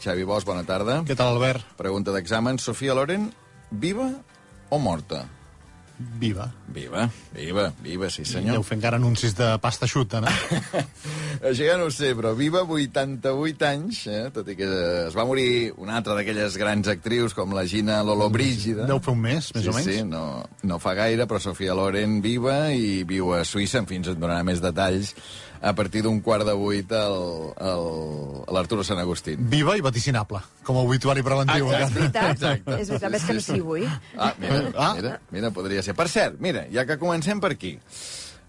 Xavi Bosch, bona tarda. Què tal, Albert? Pregunta d'examen. Sofia Loren, viva o morta? Viva. Viva, viva, viva, sí Deu senyor. fer encara anuncis de pasta xuta, no? Això ja no ho sé, però viva 88 anys, eh? tot i que es va morir una altra d'aquelles grans actrius com la Gina Lollobrigida. Deu fer un mes, més sí, o menys. Sí, no, no fa gaire, però Sofia Loren viva i viu a Suïssa, en fi, ens en donarà més detalls a partir d'un quart de vuit a l'Arturo Sant Agustín. Viva i vaticinable, com a obituari preventiu. Exacte. És veritat, Exacte. és veritat, ves que no sigui avui. Ah, mira, Ah. mira, mira, podria ser. Per cert, mira, ja que comencem per aquí.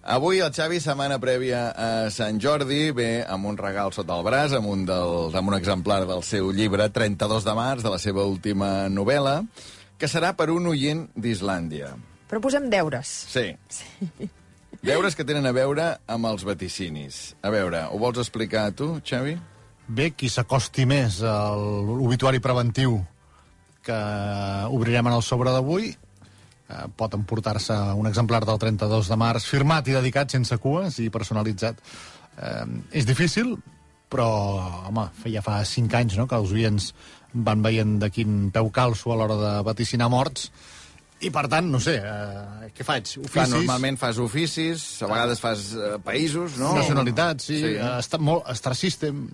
Avui el Xavi, setmana prèvia a Sant Jordi, ve amb un regal sota el braç, amb un, dels, amb un exemplar del seu llibre 32 de març, de la seva última novel·la, que serà per un oient d'Islàndia. Però posem deures. Sí. sí. Deures que tenen a veure amb els vaticinis. A veure, ho vols explicar tu, Xavi? Bé, qui s'acosti més a l'obituari preventiu que obrirem en el sobre d'avui eh, pot emportar-se un exemplar del 32 de març firmat i dedicat sense cues i personalitzat. Eh, és difícil, però, home, ja fa 5 anys no, que els oients van veient de quin peu calço a l'hora de vaticinar morts, i per tant, no sé, eh, què faig? Clar, Oficis, normalment fas oficis, a vegades fas eh, països, no? nacionalitats, sí, Sí. sí. Uh, està molt, Star System,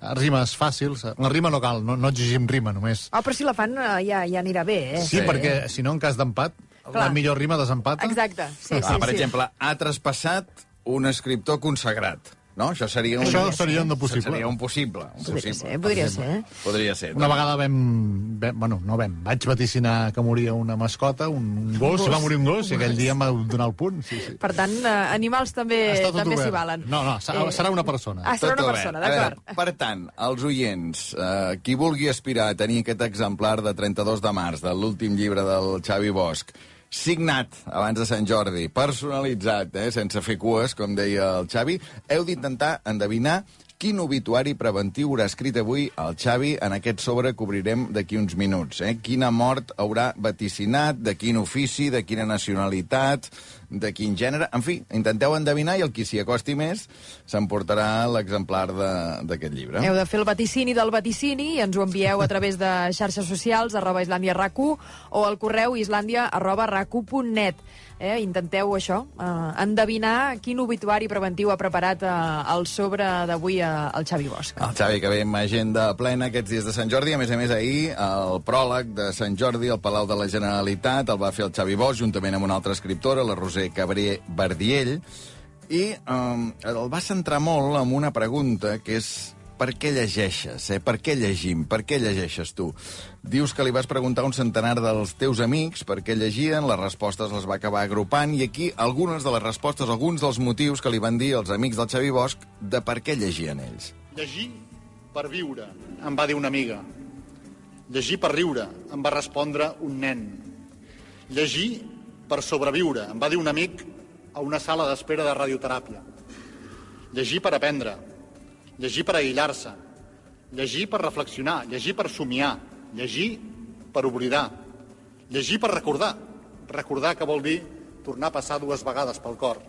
eh, rimes fàcils. La rima no cal, no, no exigim rima, només. Oh, però si la fan eh, ja, ja anirà bé, eh? Sí, perquè si no, en cas d'empat, la Clar. millor rima desempata. Exacte, sí, Ah, sí, per sí. exemple, ha traspassat un escriptor consagrat. No? Això seria un... Això seria un possible. Seria un possible. Un Podria possible. ser, podria ser. Podria ser. Una vegada vam, vam... Bueno, no vam. Vaig vaticinar que moria una mascota, un, un gos, gos. va morir un gos, i aquell dia em va donar el punt. Sí, sí. Per tant, eh, animals també també s'hi valen. No, no, serà, serà una persona. Ah, serà Tot una persona, d'acord. Per tant, els oients, eh, qui vulgui aspirar a tenir aquest exemplar de 32 de març de l'últim llibre del Xavi Bosch, signat abans de Sant Jordi, personalitzat, eh, sense fer cues, com deia el Xavi, heu d'intentar endevinar quin obituari preventiu haurà escrit avui el Xavi en aquest sobre que obrirem d'aquí uns minuts. Eh? Quina mort haurà vaticinat, de quin ofici, de quina nacionalitat, de quin gènere... En fi, intenteu endevinar i el qui s'hi acosti més s'emportarà l'exemplar d'aquest llibre. Heu de fer el vaticini del vaticini i ens ho envieu a través de xarxes socials, arroba islàndia o al correu islàndia arroba rac1.net. Eh, intenteu això, eh, endevinar quin obituari preventiu ha preparat eh, el sobre d'avui eh, el Xavi Bosch. El Xavi, que ve amb agenda plena aquests dies de Sant Jordi. A més a més, ahir, el pròleg de Sant Jordi al Palau de la Generalitat el va fer el Xavi Bosch, juntament amb una altra escriptora, la Roser Cabré Verdiell, i um, el va centrar molt en una pregunta, que és per què llegeixes, eh? Per què llegim? Per què llegeixes tu? Dius que li vas preguntar a un centenar dels teus amics per què llegien, les respostes les va acabar agrupant, i aquí algunes de les respostes, alguns dels motius que li van dir els amics del Xavi Bosch de per què llegien ells. Llegir per viure, em va dir una amiga. Llegir per riure, em va respondre un nen. Llegir per sobreviure, em va dir un amic a una sala d'espera de radioteràpia. Llegir per aprendre, llegir per aïllar-se, llegir per reflexionar, llegir per somiar, llegir per oblidar, llegir per recordar. Recordar que vol dir tornar a passar dues vegades pel cor.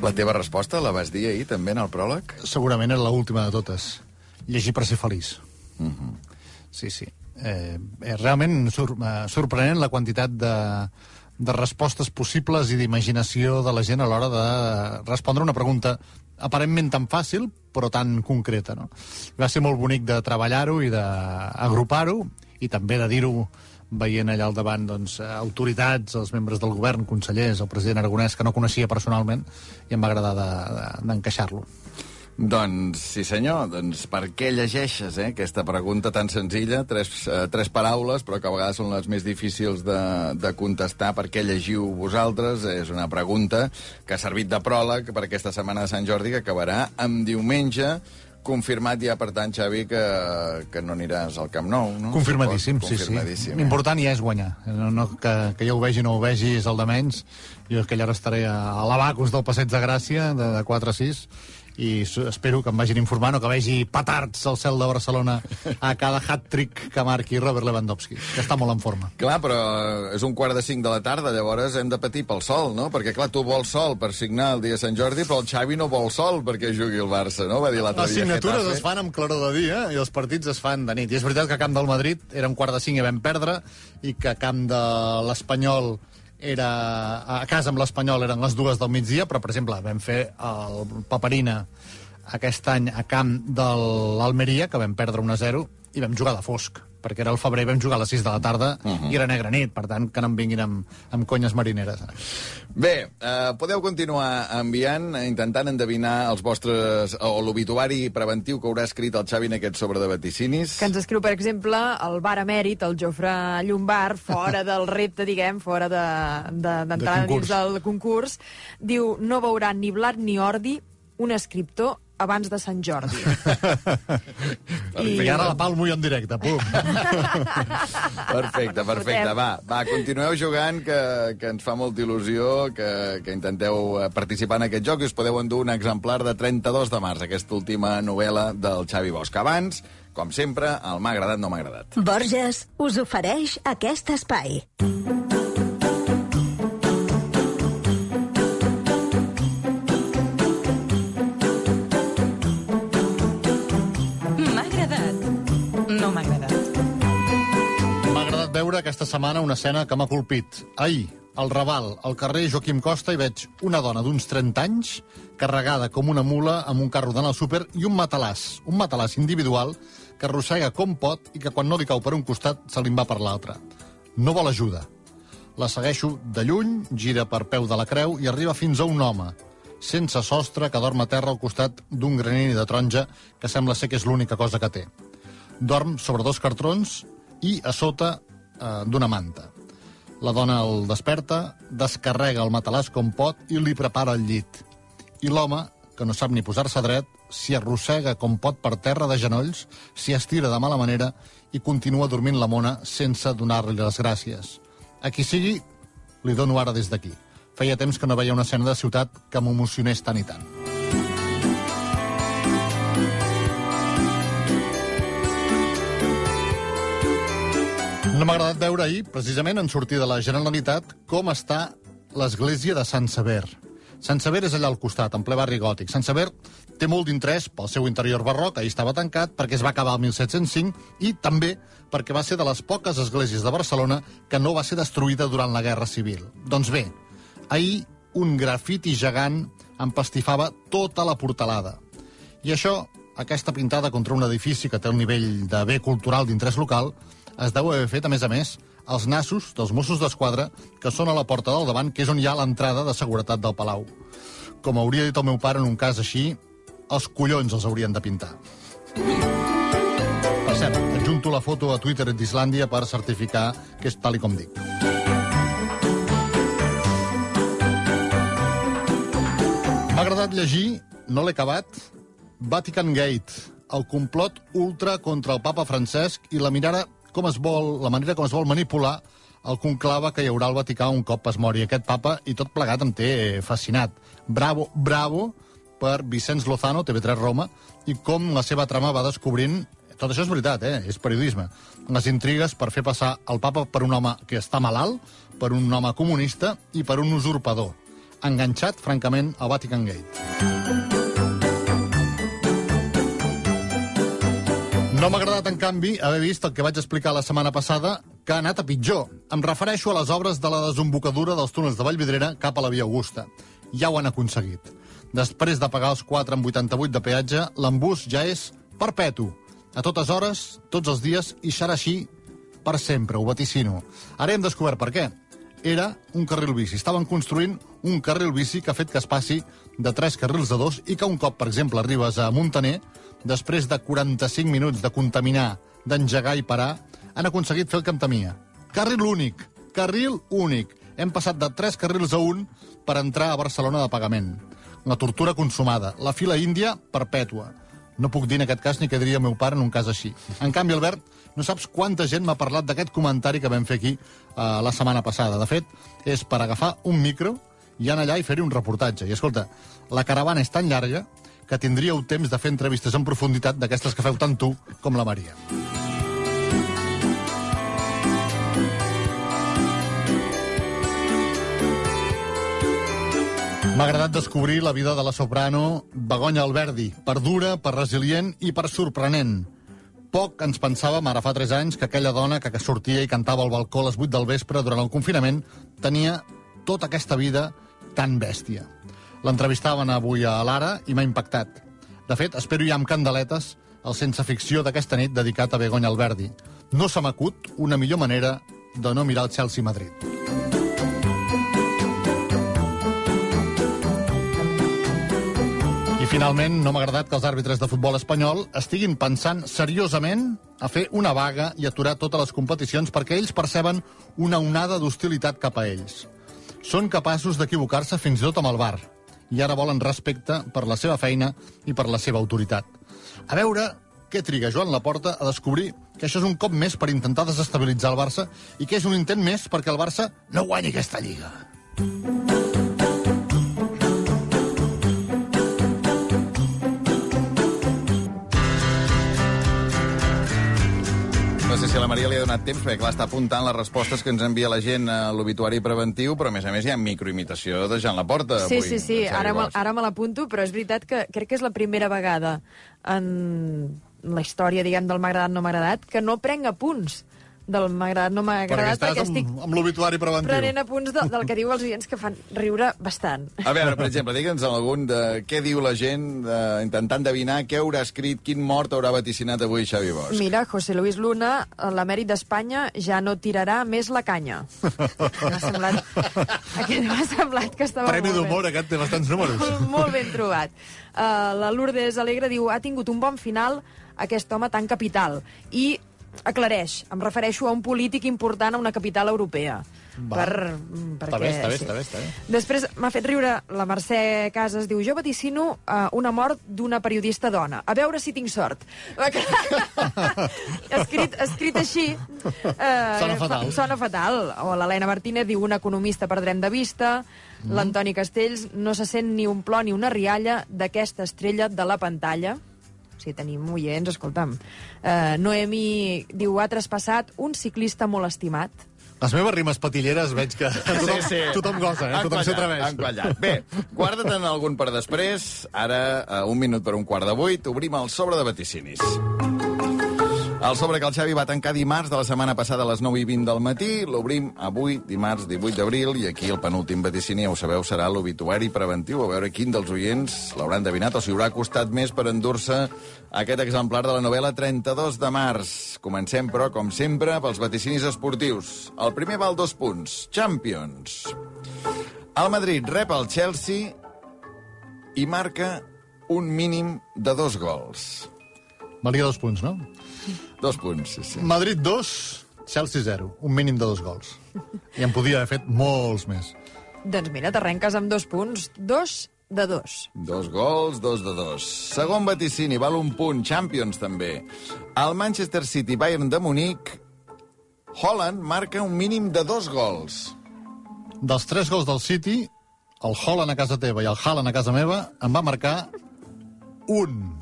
La teva resposta la vas dir ahir també en el pròleg? Segurament era l'última de totes. Llegir per ser feliç. Mhm. Sí, sí. Eh, és realment sor eh, sorprenent la quantitat de, de respostes possibles i d'imaginació de la gent a l'hora de respondre una pregunta aparentment tan fàcil, però tan concreta. No? Va ser molt bonic de treballar-ho i d'agrupar-ho, i també de dir-ho veient allà al davant doncs, autoritats, els membres del govern, consellers, el president Aragonès, que no coneixia personalment, i em va agradar d'encaixar-lo. De, de, Doncs, sí senyor, doncs per què llegeixes, eh? Aquesta pregunta tan senzilla, tres, eh, tres paraules, però que a vegades són les més difícils de, de contestar. Per què llegiu vosaltres? És una pregunta que ha servit de pròleg per aquesta setmana de Sant Jordi, que acabarà amb diumenge, confirmat ja, per tant, Xavi, que, que no aniràs al Camp Nou, no? Confirmadíssim, sí, sí. Confirmadíssim, eh? L'important ja és guanyar. No, no, que, que jo ho vegi o no ho vegi és el de menys. Jo aquella hora estaré a, a l'abacus del Passeig de Gràcia, de, de 4 a 6, i espero que em vagin informant o que vegi petards al cel de Barcelona a cada hat-trick que marqui Robert Lewandowski, que està molt en forma. Clar, però és un quart de cinc de la tarda, llavors hem de patir pel sol, no? Perquè, clar, tu vols sol per signar el dia de Sant Jordi, però el Xavi no vol sol perquè jugui el Barça, no? Va dir l'altre Les dia. signatures Getafe. es fan amb claror de dia i els partits es fan de nit. I és veritat que a camp del Madrid era un quart de cinc i vam perdre, i que a camp de l'Espanyol era... a casa amb l'Espanyol eren les dues del migdia, però, per exemple, vam fer el Paperina aquest any a camp de l'Almeria, que vam perdre 1-0, i vam jugar de fosc perquè era el febrer i vam jugar a les 6 de la tarda uh -huh. i era negra nit, per tant, que no em vinguin amb, amb conyes marineres. Bé, eh, podeu continuar enviant, intentant endevinar els vostres... o l'obituari preventiu que haurà escrit el Xavi en aquest sobre de vaticinis. Que ens escriu, per exemple, el bar emèrit, el Jofre Llombard, fora del repte, diguem, fora d'entrar de, de, De concurs. dins del concurs. Diu, no veurà ni blat ni ordi un escriptor abans de Sant Jordi. I, I ara la palmo jo en directe, pum. Perfecte, perfecte. Va, va, continueu jugant, que, que ens fa molta il·lusió que, que intenteu eh, participar en aquest joc i us podeu endur un exemplar de 32 de març, aquesta última novel·la del Xavi Bosch. Abans, com sempre, el m'ha agradat, no m'ha agradat. Borges us ofereix aquest espai. M'ha setmana una escena que m'ha colpit. Ahir, al Raval, al carrer Joaquim Costa, hi veig una dona d'uns 30 anys carregada com una mula amb un carro d'anar al súper i un matalàs, un matalàs individual que arrossega com pot i que quan no li cau per un costat se li va per l'altre. No vol ajuda. La segueixo de lluny, gira per peu de la creu i arriba fins a un home, sense sostre, que dorm a terra al costat d'un granini de taronja que sembla ser que és l'única cosa que té. Dorm sobre dos cartrons i a sota eh, d'una manta. La dona el desperta, descarrega el matalàs com pot i li prepara el llit. I l'home, que no sap ni posar-se dret, s'hi arrossega com pot per terra de genolls, s'hi estira de mala manera i continua dormint la mona sense donar-li les gràcies. A qui sigui, li dono ara des d'aquí. Feia temps que no veia una escena de ciutat que m'emocionés tant i tant. No m'ha agradat veure ahir, precisament en sortir de la Generalitat, com està l'església de Sant Sever. Sant Sever és allà al costat, en ple barri gòtic. Sant Sever té molt d'interès pel seu interior barroc, ahir estava tancat, perquè es va acabar el 1705, i també perquè va ser de les poques esglésies de Barcelona que no va ser destruïda durant la Guerra Civil. Doncs bé, ahir un grafiti gegant empastifava tota la portalada. I això, aquesta pintada contra un edifici que té un nivell de bé cultural d'interès local, es deu haver fet, a més a més, als nassos dels Mossos d'Esquadra, que són a la porta del davant, que és on hi ha l'entrada de seguretat del Palau. Com hauria dit el meu pare en un cas així, els collons els haurien de pintar. Per cert, adjunto la foto a Twitter d'Islàndia per certificar que és tal i com dic. M'ha agradat llegir, no l'he acabat, Vatican Gate, el complot ultra contra el papa Francesc i la mirada com es vol, la manera com es vol manipular el conclava que hi haurà al Vaticà un cop es mori aquest papa i tot plegat em té fascinat. Bravo, bravo per Vicenç Lozano, TV3 Roma, i com la seva trama va descobrint tot això és veritat, eh? és periodisme. Les intrigues per fer passar el papa per un home que està malalt, per un home comunista i per un usurpador. Enganxat, francament, al Vatican Gate. No m'ha agradat, en canvi, haver vist el que vaig explicar la setmana passada, que ha anat a pitjor. Em refereixo a les obres de la desembocadura dels túnels de Vallvidrera cap a la Via Augusta. Ja ho han aconseguit. Després de pagar els 4 amb 88 de peatge, l'embús ja és perpetu. A totes hores, tots els dies, i serà així per sempre, ho vaticino. Ara hem descobert per què. Era un carril bici. Estaven construint un carril bici que ha fet que es passi de 3 carrils de 2 i que un cop, per exemple, arribes a Montaner, després de 45 minuts de contaminar, d'engegar i parar, han aconseguit fer el que em temia. Carril únic, carril únic. Hem passat de 3 carrils a 1 per entrar a Barcelona de pagament. La tortura consumada, la fila índia perpètua. No puc dir en aquest cas ni què diria el meu pare en un cas així. En canvi, Albert, no saps quanta gent m'ha parlat d'aquest comentari que vam fer aquí uh, la setmana passada. De fet, és per agafar un micro i anar allà i fer-hi un reportatge. I escolta, la caravana és tan llarga que tindríeu temps de fer entrevistes en profunditat d'aquestes que feu tant tu com la Maria. M'ha agradat descobrir la vida de la soprano Begoña Alberdi, per dura, per resilient i per sorprenent. Poc ens pensàvem, ara fa 3 anys, que aquella dona que, sortia i cantava al balcó a les 8 del vespre durant el confinament tenia tota aquesta vida tan bèstia. L'entrevistaven avui a l'Ara i m'ha impactat. De fet, espero ja amb candeletes el sense ficció d'aquesta nit dedicat a Begoña Alberdi. No se m'acut una millor manera de no mirar el Chelsea-Madrid. I finalment, no m'ha agradat que els àrbitres de futbol espanyol estiguin pensant seriosament a fer una vaga i aturar totes les competicions perquè ells perceben una onada d'hostilitat cap a ells. Són capaços d'equivocar-se fins i tot amb el bar i ara volen respecte per la seva feina i per la seva autoritat. A veure què triga Joan Laporta a descobrir que això és un cop més per intentar desestabilitzar el Barça i que és un intent més perquè el Barça no guanyi aquesta lliga. Si a la Maria li ha donat temps, perquè clar, està apuntant les respostes que ens envia la gent a l'obituari preventiu, però a més a més hi ha microimitació de Jean Laporta. Sí, avui, sí, sí, ara, me, ara me l'apunto, però és veritat que crec que és la primera vegada en la història, diguem, del m'ha agradat, no m'ha agradat, que no prenc apunts del m'ha agradat, no m'ha agradat, perquè, amb, estic amb l'obituari preventiu. prenent apunts de, del que diu els oients que fan riure bastant. A veure, per exemple, digue'ns algun de què diu la gent, de, intentant endevinar què haurà escrit, quin mort haurà vaticinat avui Xavi Bosch. Mira, José Luis Luna, l'emèrit d'Espanya ja no tirarà més la canya. M'ha semblat, aquest m'ha semblat que estava Premi d'humor, aquest té bastants números. Molt, molt ben trobat. Uh, la Lourdes Alegre diu ha tingut un bon final aquest home tan capital. I aclareix, em refereixo a un polític important a una capital europea. Va. Per, mm, perquè, Està bé, està bé, està bé, està bé. Després m'ha fet riure la Mercè Casas, diu, jo vaticino uh, una mort d'una periodista dona. A veure si tinc sort. escrit, escrit així... Uh, Sona fatal. Sona fatal. O l'Helena Martínez diu un economista perdrem de vista. Mm. L'Antoni Castells no se sent ni un plor ni una rialla d'aquesta estrella de la pantalla. Si tenim oients, escolta'm. Uh, Noemi diu, ha traspassat un ciclista molt estimat. Les meves rimes patilleres veig que tothom, tothom gosa, eh? Tothom han quallat. Bé, guarda't en algun per després. Ara, a un minut per un quart de vuit, obrim el sobre de vaticinis. El sobre que el Xavi va tancar dimarts de la setmana passada a les 9 i 20 del matí, l'obrim avui, dimarts 18 d'abril, i aquí el penúltim vaticini, ja ho sabeu, serà l'obituari preventiu, a veure quin dels oients l'hauran endevinat o si haurà costat més per endur-se aquest exemplar de la novel·la 32 de març. Comencem, però, com sempre, pels vaticinis esportius. El primer val dos punts. Champions. El Madrid rep el Chelsea i marca un mínim de dos gols. Valia dos punts, no? Dos punts, sí, sí. Madrid 2, Chelsea 0. Un mínim de dos gols. I en podia haver fet molts més. Doncs mira, t'arrenques amb dos punts. Dos de dos. Dos gols, dos de dos. Segon vaticini, val un punt. Champions, també. El Manchester City Bayern de Munic, Holland marca un mínim de dos gols. Dels tres gols del City, el Holland a casa teva i el Haaland a casa meva em va marcar un.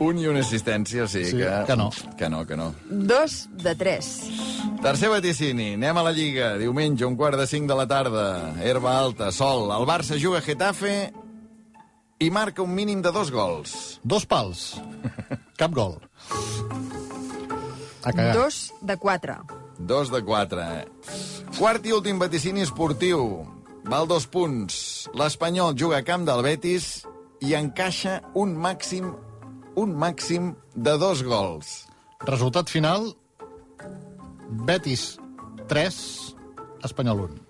Un i una assistència, o sigui Sí, que... que no. Que no, que no. Dos de tres. Tercer vaticini, anem a la Lliga. Diumenge, un quart de cinc de la tarda. Herba alta, sol. El Barça juga a Getafe i marca un mínim de dos gols. Dos pals. Cap gol. A cagar. Dos de quatre. Dos de quatre. Quart i últim vaticini esportiu. Val dos punts. L'Espanyol juga a camp del Betis i encaixa un màxim un màxim de dos gols. Resultat final, Betis 3, Espanyol 1.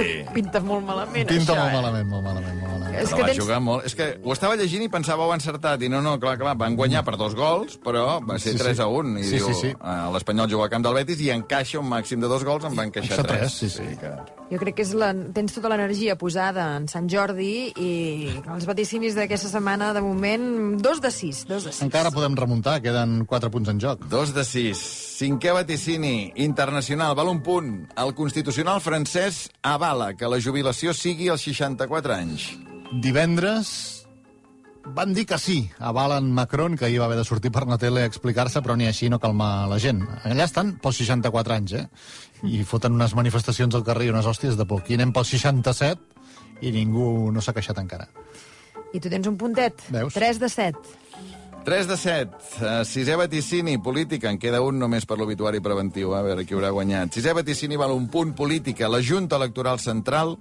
Sí. Pinta molt malament, Pinta això, molt eh? malament, molt malament, molt malament. És Però que va tens... jugar molt. És que ho estava llegint i pensava ho encertat. I no, no, clar, clar, van guanyar per dos gols, però va ser Sí, sí. 3 a 1. I Sí, diu, sí, sí. eh, l'Espanyol juga al camp del Betis i encaixa un màxim de dos gols, en va encaixar Això 3. tres, sí, sí. que... Jo crec que és la... tens tota l'energia posada en Sant Jordi i els vaticinis d'aquesta setmana, de moment, dos de sis. Dos de sis. Encara podem remuntar, queden 4 punts en joc. Dos de sis. Cinquè vaticini. Internacional. Val un punt. El Constitucional francès avala que la jubilació sigui als 64 anys. divendres van dir que sí, avalen Macron, que ahir va haver de sortir per la tele a explicar-se, però ni així no calma la gent. Allà estan pels 64 anys, eh? I foten unes manifestacions al carrer i unes hòsties de por. Aquí anem pels 67 i ningú no s'ha queixat encara. I tu tens un puntet. Veus? 3 de 7. 3 de 7. Uh, sisè vaticini, política. En queda un només per l'obituari preventiu. A veure qui haurà guanyat. Sisè vaticini val un punt política. La Junta Electoral Central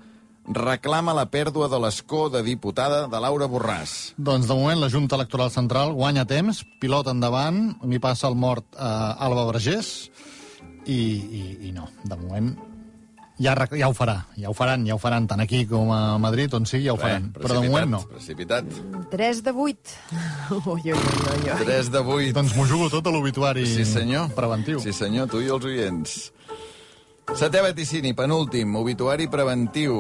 reclama la pèrdua de l'escó de diputada de Laura Borràs. Doncs de moment la Junta Electoral Central guanya temps, pilot endavant, m'hi passa el mort eh, Alba Vergés, i, i, i no, de moment ja, ja ho farà, ja ho faran, ja ho faran, tant aquí com a Madrid, on sigui, ja ho faran. Però de moment no. Precipitat. 3 de 8. Ui, ui, ui, ui. 3 de 8. Doncs m'ho jugo tot a l'obituari Sí, senyor. preventiu. Sí, senyor, tu i els oients. Setè vaticini, penúltim, obituari preventiu.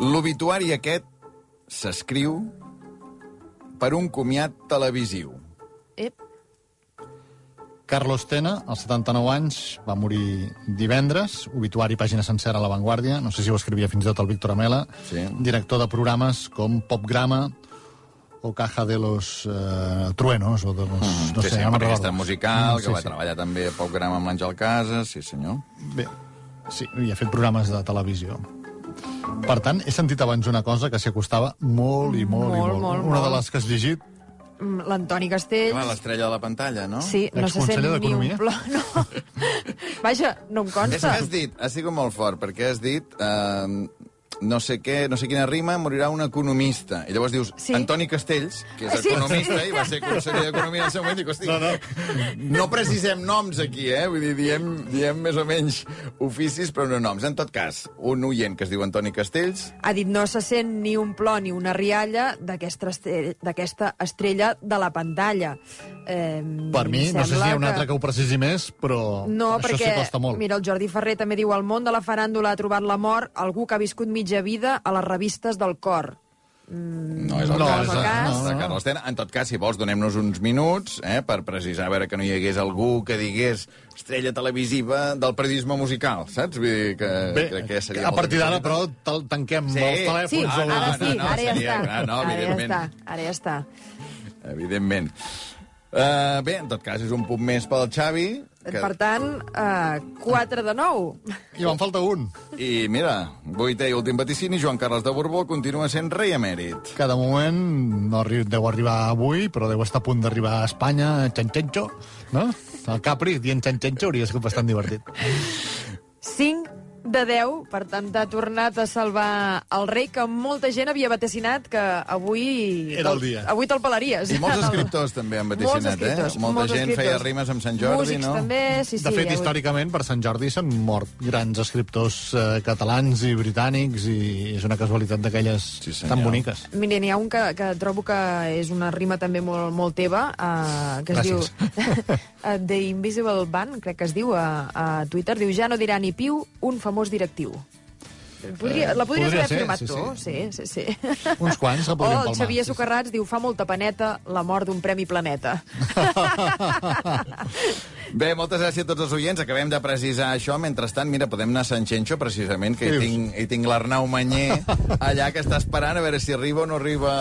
L'obituari aquest s'escriu per un comiat televisiu. Carlos Tena, als 79 anys, va morir divendres, obituari pàgina sencera a La Vanguardia, no sé si ho escrivia fins i tot el Víctor Amela, Sí. director de programes com Popgrama o Caja de los eh, Truenos, o de los... Mm, no sí, sé, senyor, ja no està musical, Mm, que va treballar també a poc gram amb l'Àngel Casas, sí senyor. Bé, sí, i ha fet programes de televisió. Per tant, he sentit abans una cosa que s'hi acostava molt i molt, i Molt, molt. molt, una de molt. les que has llegit, Mm, L'Antoni Clar, Castells... l'estrella de la pantalla, no? Sí, no se sent ni un plor. No. Vaja, no em És que consta. has dit, ha sigut molt fort, perquè has dit... Eh, no sé què, no sé quina rima, morirà un economista. I llavors dius, Sí. Antoni Castells, que és Sí. economista i va ser conseller d'Economia en el seu moment, dic, hosti, no, no. no precisem noms aquí, eh? Vull dir, diem, diem més o menys oficis, però no noms. En tot cas, un oient que es diu Antoni Castells, Ha dit no se sent ni un plor ni una rialla d'aquesta estrella, d'aquesta estrella de la pantalla. Eh, per mi, no sé si hi ha un altre que ho precisi més, però No, això perquè, sí costa molt. mira, el Jordi Ferrer també diu el món de la faràndula ha trobat la mort algú que ha viscut mitja vida a les revistes del cor. no és el No, cas, és- de- no, de no. Carlos Tena. En tot cas, si vols, donem-nos uns minuts eh, per precisar, a veure que no hi hagués algú que digués estrella televisiva del periodisme musical, saps? Vull dir que, Bé, crec que seria a partir d'ara, però, tal- tanquem Sí. els telèfons. Sí, Ah, o no, ara sí, no, ara ja seria- està. no, ara ja evidentment. està, ara ja està. Evidentment. Uh, bé, en tot cas, és un punt més pel Xavi. Que... Per tant, uh, 4 de 9. I me'n falta un. I mira, vuitè i últim vaticini, Joan Carles de Borbó continua sent rei emèrit. que de moment no arri deu arribar avui, però deu estar a punt d'arribar a Espanya, Xanxenxo, no? El Capri dient Xanxenxo hauria sigut bastant divertit. 5 de 10, per tant, t'ha tornat a salvar el rei, que molta gent havia vaticinat que avui... Era el dia. Avui te'l pelaries. I molts escriptors també han vaticinat, eh? Molta molts gent escriptors. feia rimes amb Sant Jordi, Músics no? també, sí, sí. De fet, avui- històricament, per Sant Jordi s'han mort grans escriptors eh, catalans i britànics i és una casualitat d'aquelles Sí, senyor. tan boniques. Mira, n'hi ha un que, que trobo que és una rima també molt, molt teva, uh, que es Gràcies. diu The Invisible Band, crec que es diu a, a Twitter, diu ja no dirà ni piu un famós directiu. Podria, la podries podria haver ser, firmat sí, tu? Sí, sí, sí. Uns quants la O podríem el palmar. Xavier sí, sí. Socarrats diu fa molta paneta la mort d'un Premi Planeta. Bé, moltes gràcies a tots els oients. Acabem de precisar això. Mentrestant, mira, podem anar a Sant Xenxo, precisament, que hi tinc, hi tinc l'Arnau Manyer allà, que està esperant a veure si arriba o no arriba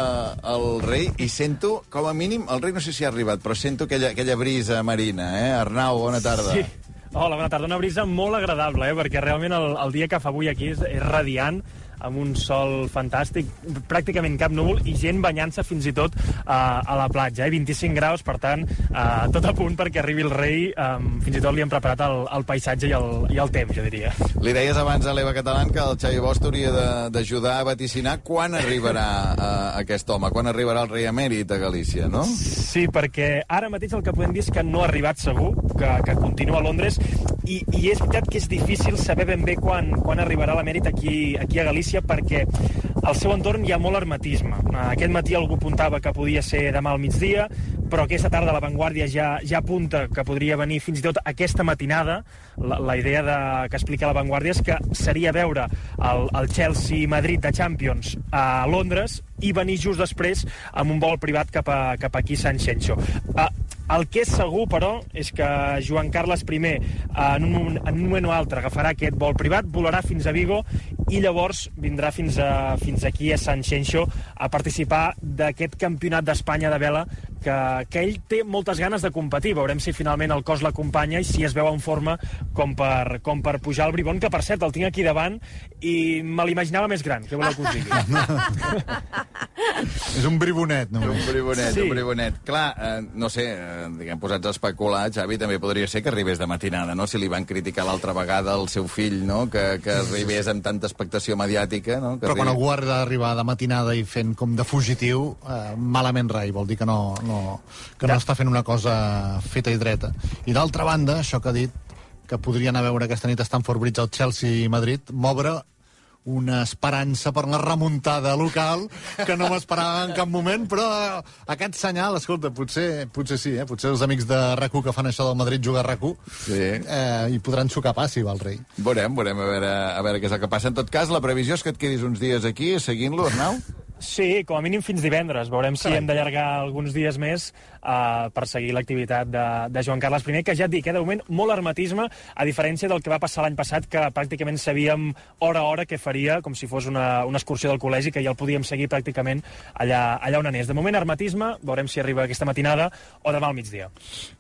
el rei. I sento, com a mínim, el rei no sé si ha arribat, però sento aquella, aquella brisa marina, eh? Arnau, bona tarda. Sí. Hola, bona tarda. Una brisa molt agradable, eh? perquè realment el, el dia que fa avui aquí és, és radiant, amb un sol fantàstic, pràcticament cap núvol, i gent banyant-se fins i tot uh, a la platja. Eh? 25 graus, per tant, uh, tot a punt perquè arribi el rei. Um, fins i tot li han preparat el, el paisatge i el, i el temps, jo diria. Li deies abans a l'Eva Catalán que el Xavi Bosch hauria de- d'ajudar a vaticinar quan arribarà uh, aquest home, quan arribarà el rei emèrit a Galícia, no? Sí, perquè ara mateix el que podem dir és que no ha arribat segur, que, que continua a Londres, i, i és veritat que és difícil saber ben bé quan, quan arribarà l'emèrit aquí, aquí a Galícia, perquè al seu entorn hi ha molt hermetisme. Aquest matí algú apuntava que podia ser demà al migdia, però aquesta tarda la Vanguardia ja, ja apunta que podria venir fins i tot aquesta matinada. La, la idea de, que explica la Vanguardia és que seria veure el, el Chelsea-Madrid de Champions a Londres i venir just després amb un vol privat cap, a, cap aquí a Sant Xenxo. Uh, El que és segur, però, és que Joan Carles I, en un, en un moment o altre, agafarà aquest vol privat, volarà fins a Vigo i llavors vindrà fins, a, fins aquí a Sant Xenxo a participar d'aquest campionat d'Espanya de vela que, que ell té moltes ganes de competir. Veurem si finalment el cos l'acompanya i si es veu en forma com per, com per pujar al Bribón, que per cert el tinc aquí davant i me l'imaginava més gran. Què voleu que us digui? És un bribonet, Un només. bribonet, Sí. un bribonet. Clar, eh, no sé, eh, diguem, posats a especular, Xavi, també podria ser que arribés de matinada, no? Si li van criticar l'altra vegada al seu fill, no? Que, que arribés amb tanta expectació mediàtica, no? Que Però quan arribi- algú ha d'arribar de matinada i fent com de fugitiu, eh, malament rai, vol dir que no, no, que no està fent una cosa feta i dreta. I d'altra banda, això que ha dit, que podrien a veure aquesta nit a Stamford Bridge al Chelsea i Madrid, m'obre una esperança per la remuntada local que no m'esperava en cap moment, però aquest senyal, escolta, potser, potser sí, eh? potser els amics de rac que fan això del Madrid jugar a rac Sí. eh, i podran sucar pas si va el rei. Veurem, veurem a veure, a veure què és el que passa. En tot cas, la previsió és que et quedis uns dies aquí seguint-lo, Arnau? Sí, com a mínim fins divendres. Veurem si hem d'allargar alguns dies més uh, per seguir l'activitat de, de Joan Carles I, que ja et dic, eh, de moment molt hermetisme, a diferència del que va passar l'any passat, que pràcticament sabíem hora a hora què faria, com si fos una, una excursió del col·legi, que ja el podíem seguir pràcticament allà, allà on anés. De moment hermetisme, veurem si arriba aquesta matinada o demà al migdia.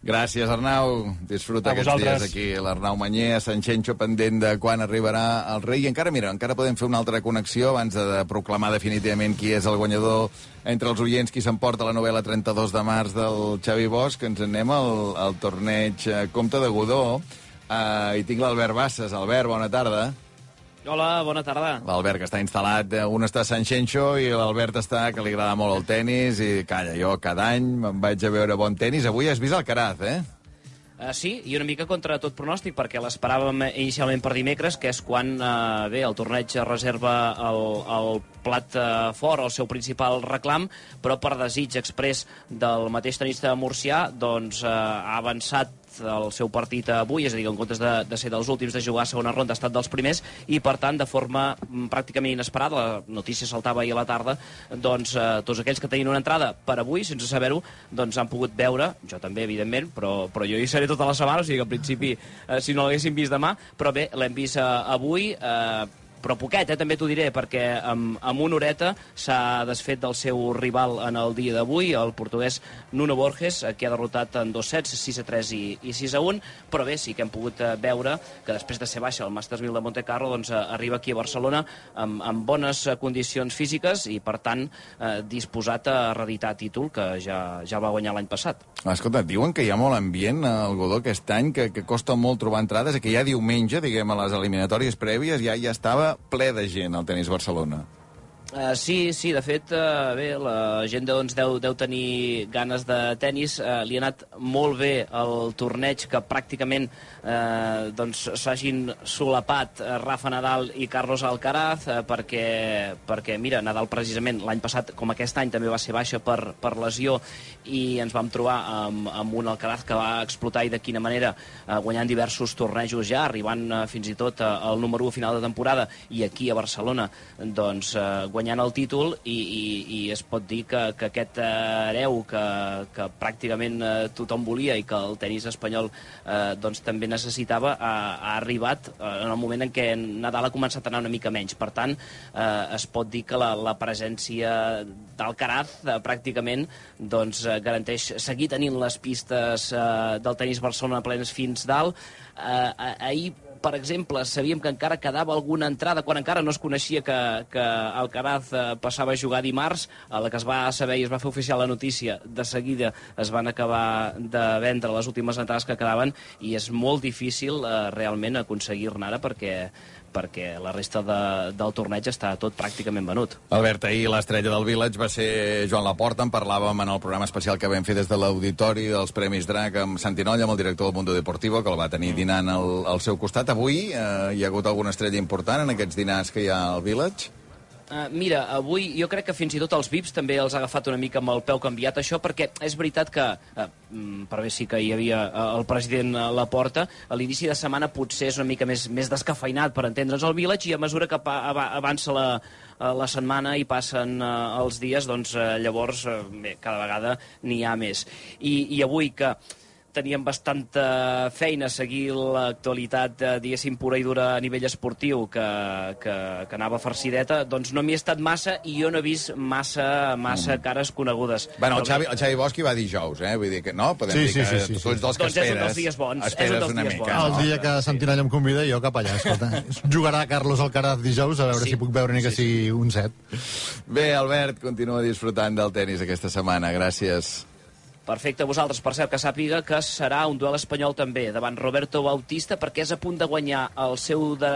Gràcies, Arnau. Disfruta A aquests vosaltres. dies aquí. L'Arnau Manyer, a Sant Xenxo, pendent de quan arribarà el rei. I encara, mira, encara podem fer una altra connexió abans de, de proclamar definitivament qui és el guanyador entre els oients, qui s'emporta la novel·la 32 de març del Xavi Bosch. Ens en anem al, al torneig eh, Comte de Godó. Uh, I tinc l'Albert Bassas. Albert, bona tarda. Hola, bona tarda. L'Albert, que està instal·lat, eh, un està a Sant Xenxo i l'Albert està, que li agrada molt el tennis, i calla, jo cada any me'n vaig a veure bon tennis. Avui has vist el Caraz, eh? Uh, sí, i una mica contra tot pronòstic, perquè l'esperàvem inicialment per dimecres, que és quan uh, bé, el torneig reserva el, el plat uh, fort, el seu principal reclam, però per desig express del mateix tenista murcià, doncs uh, ha avançat el seu partit avui, és a dir, en comptes de, de ser dels últims de jugar a segona ronda ha estat dels primers i per tant de forma mm, pràcticament inesperada, la notícia saltava ahir a la tarda, doncs eh, tots aquells que tenien una entrada per avui, sense saber-ho, doncs han pogut veure, jo també evidentment, però, però jo hi seré tota la setmana, o sigui que en principi eh, si no l'haguéssim vist demà, però bé, l'hem vist eh, avui, eh, però poquet, eh, també t'ho diré, perquè amb, amb una horeta s'ha desfet del seu rival en el dia d'avui, el portuguès Nuno Borges, eh, que ha derrotat en dos sets, 6 a 3 i, i 6 a 1, però bé, sí que hem pogut eh, veure que després de ser baixa al Masters 1000 de Monte Carlo, doncs eh, arriba aquí a Barcelona amb, amb bones condicions físiques i, per tant, eh, disposat a reeditar títol que ja, ja va guanyar l'any passat. Escolta, diuen que hi ha molt ambient al Godó aquest any, que, que costa molt trobar entrades, que ja diumenge, diguem, a les eliminatòries prèvies, ja ja estava ple de gent al tenis Barcelona. Uh, sí, sí, de fet, uh, bé, la gent doncs, deu, deu tenir ganes de tennis. Uh, li ha anat molt bé el torneig que pràcticament uh, doncs, s'hagin solapat Rafa Nadal i Carlos Alcaraz uh, perquè, perquè, mira, Nadal precisament l'any passat, com aquest any, també va ser baixa per, per lesió i ens vam trobar amb, amb un Alcaraz que va explotar i de quina manera, uh, guanyant diversos tornejos ja, arribant uh, fins i tot uh, al número 1 final de temporada i aquí a Barcelona, doncs, uh, guanyant el títol i, i, i es pot dir que, que aquest eh, hereu que, que pràcticament eh, tothom volia i que el tenis espanyol eh, doncs, també necessitava ha, ha arribat eh, en el moment en què Nadal ha començat a anar una mica menys. Per tant, eh, es pot dir que la, la presència d'Alcaraz eh, pràcticament doncs, garanteix seguir tenint les pistes eh, del tenis Barcelona plenes fins dalt. Eh, ahir per exemple, sabíem que encara quedava alguna entrada, quan encara no es coneixia que, que Alcaraz eh, passava a jugar dimarts, a la que es va saber i es va fer oficial la notícia, de seguida es van acabar de vendre les últimes entrades que quedaven i és molt difícil eh, realment aconseguir-ne ara perquè perquè la resta de, del torneig està tot pràcticament venut. Albert, ahir l'estrella del Village va ser Joan Laporta, en parlàvem en el programa especial que vam fer des de l'auditori dels Premis Drac amb Santinolla, amb el director del Mundo Deportivo, que el va tenir dinant al, al seu costat. Avui eh, hi ha hagut alguna estrella important en aquests dinars que hi ha al Village? Uh, mira, avui jo crec que fins i tot els VIPs també els ha agafat una mica amb el peu canviat això, perquè és veritat que, uh, per bé sí que hi havia uh, el president a la porta, a l'inici de setmana potser és una mica més, més descafeinat, per entendre's, el Village, i a mesura que avança la, la setmana i passen els dies, doncs llavors, bé, cada vegada n'hi ha més. I, I avui que teníem bastanta feina a seguir l'actualitat, eh, diguéssim, pura i dura a nivell esportiu, que, que, que anava farcideta, doncs no m'hi he estat massa i jo no he vist massa, massa mm. cares conegudes. Bueno, el Xavi, el Xavi Bosch hi va dijous, eh? Vull dir que no, podem sí, dir que sí, sí, sí, tots dos que doncs esperes... és un dels dies bons. Esperes és un dels una dies mica. bons. El dia que Santinalla em convida, jo cap allà, escolta. Jugarà Carlos Alcaraz dijous, a veure Sí. si puc veure ni que Sí, sí. sigui un set. Bé, Albert, continua disfrutant del tennis aquesta setmana. Gràcies. Perfecte, vosaltres, per cert, que sàpiga que serà un duel espanyol també davant Roberto Bautista perquè és a punt de guanyar el seu de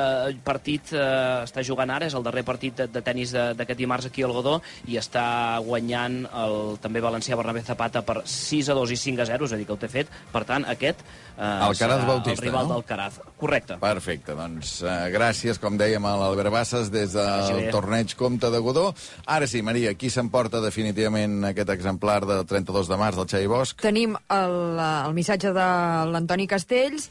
partit, eh, està jugant ara, és el darrer partit de, de tennis de- d'aquest dimarts aquí al Godó i està guanyant el també valencià Bernabé Zapata per 6 a 2 i 5 a 0, és a dir, que ho té fet. Per tant, aquest eh, Alcaraz serà Bautista, el rival no? d'Alcaraz. Correcte. Perfecte, doncs uh, gràcies, com dèiem, a l'Albert Bassas des del bé. torneig Comte de Godó. Ara sí, Maria, qui s'emporta definitivament aquest exemplar del 32 de març del Xavi Bosch? Tenim el, el missatge de l'Antoni Castells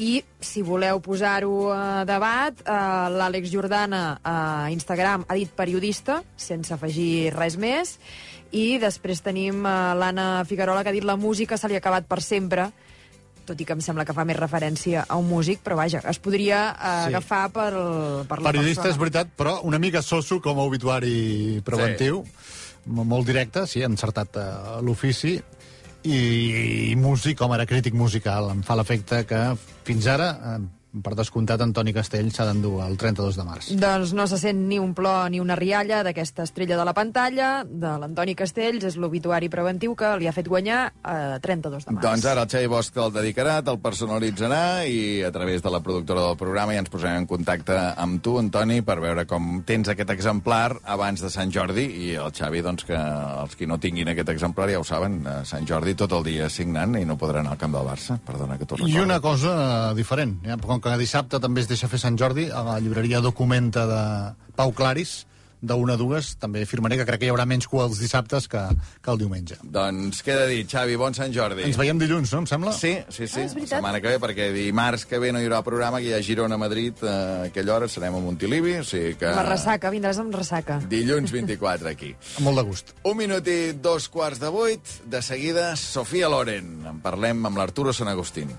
i, si voleu posar-ho a debat, eh, l'Àlex Jordana a Instagram ha dit periodista, sense afegir res més, i després tenim eh, l'Anna Figuerola que ha dit la música se li ha acabat per sempre, tot i que em sembla que fa més referència a un músic, però vaja, es podria eh, Sí. agafar per, el, per la Periodista, és persona. veritat, però una mica soso com a obituari preventiu. Sí. Molt directe, sí, ha encertat eh, l'ofici. I, I músic, com era crític musical, em fa l'efecte que fins ara, eh, per descomptat, Antoni Castell s'ha d'endur el 32 de març. Doncs no se sent ni un plor ni una rialla d'aquesta estrella de la pantalla, de l'Antoni Castells, és l'obituari preventiu que li ha fet guanyar a 32 de març. Doncs ara el Xavi Bosch te'l dedicarà, te'l personalitzarà i a través de la productora del programa ja ens posarem en contacte amb tu, Antoni, per veure com tens aquest exemplar abans de Sant Jordi i el Xavi, doncs, que els qui no tinguin aquest exemplar ja ho saben, a Sant Jordi tot el dia signant i no podran anar al camp del Barça. Perdona que t'ho recordi. I una cosa eh, diferent, ja, com que dissabte també es deixa fer Sant Jordi, a la llibreria Documenta de Pau Claris, de una a dues, també afirmaré que crec que hi haurà menys cua els dissabtes que, que el diumenge. Doncs queda dit, Xavi, bon Sant Jordi. Ens veiem dilluns, no, em sembla? Sí, sí, sí. Ah, setmana que ve, perquè dimarts que ve no hi haurà programa, que hi ha Girona-Madrid a aquella hora, serem a Montilivi, o sigui que... La ressaca, vindràs amb ressaca. Dilluns 24 aquí. Amb molt de gust. Un minut i dos quarts de vuit. De seguida, Sofia Loren. En parlem amb l'Arturo San Agustín.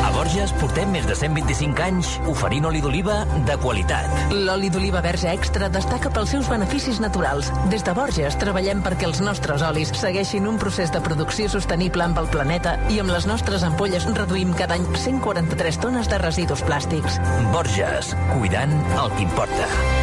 A Borges portem més de 125 anys oferint oli d'oliva de qualitat. L'oli d'oliva verge extra destaca pels seus beneficis naturals. Des de Borges treballem perquè els nostres olis segueixin un procés de producció sostenible amb el planeta i amb les nostres ampolles reduïm cada any 143 tones de residus plàstics. Borges, cuidant el que importa.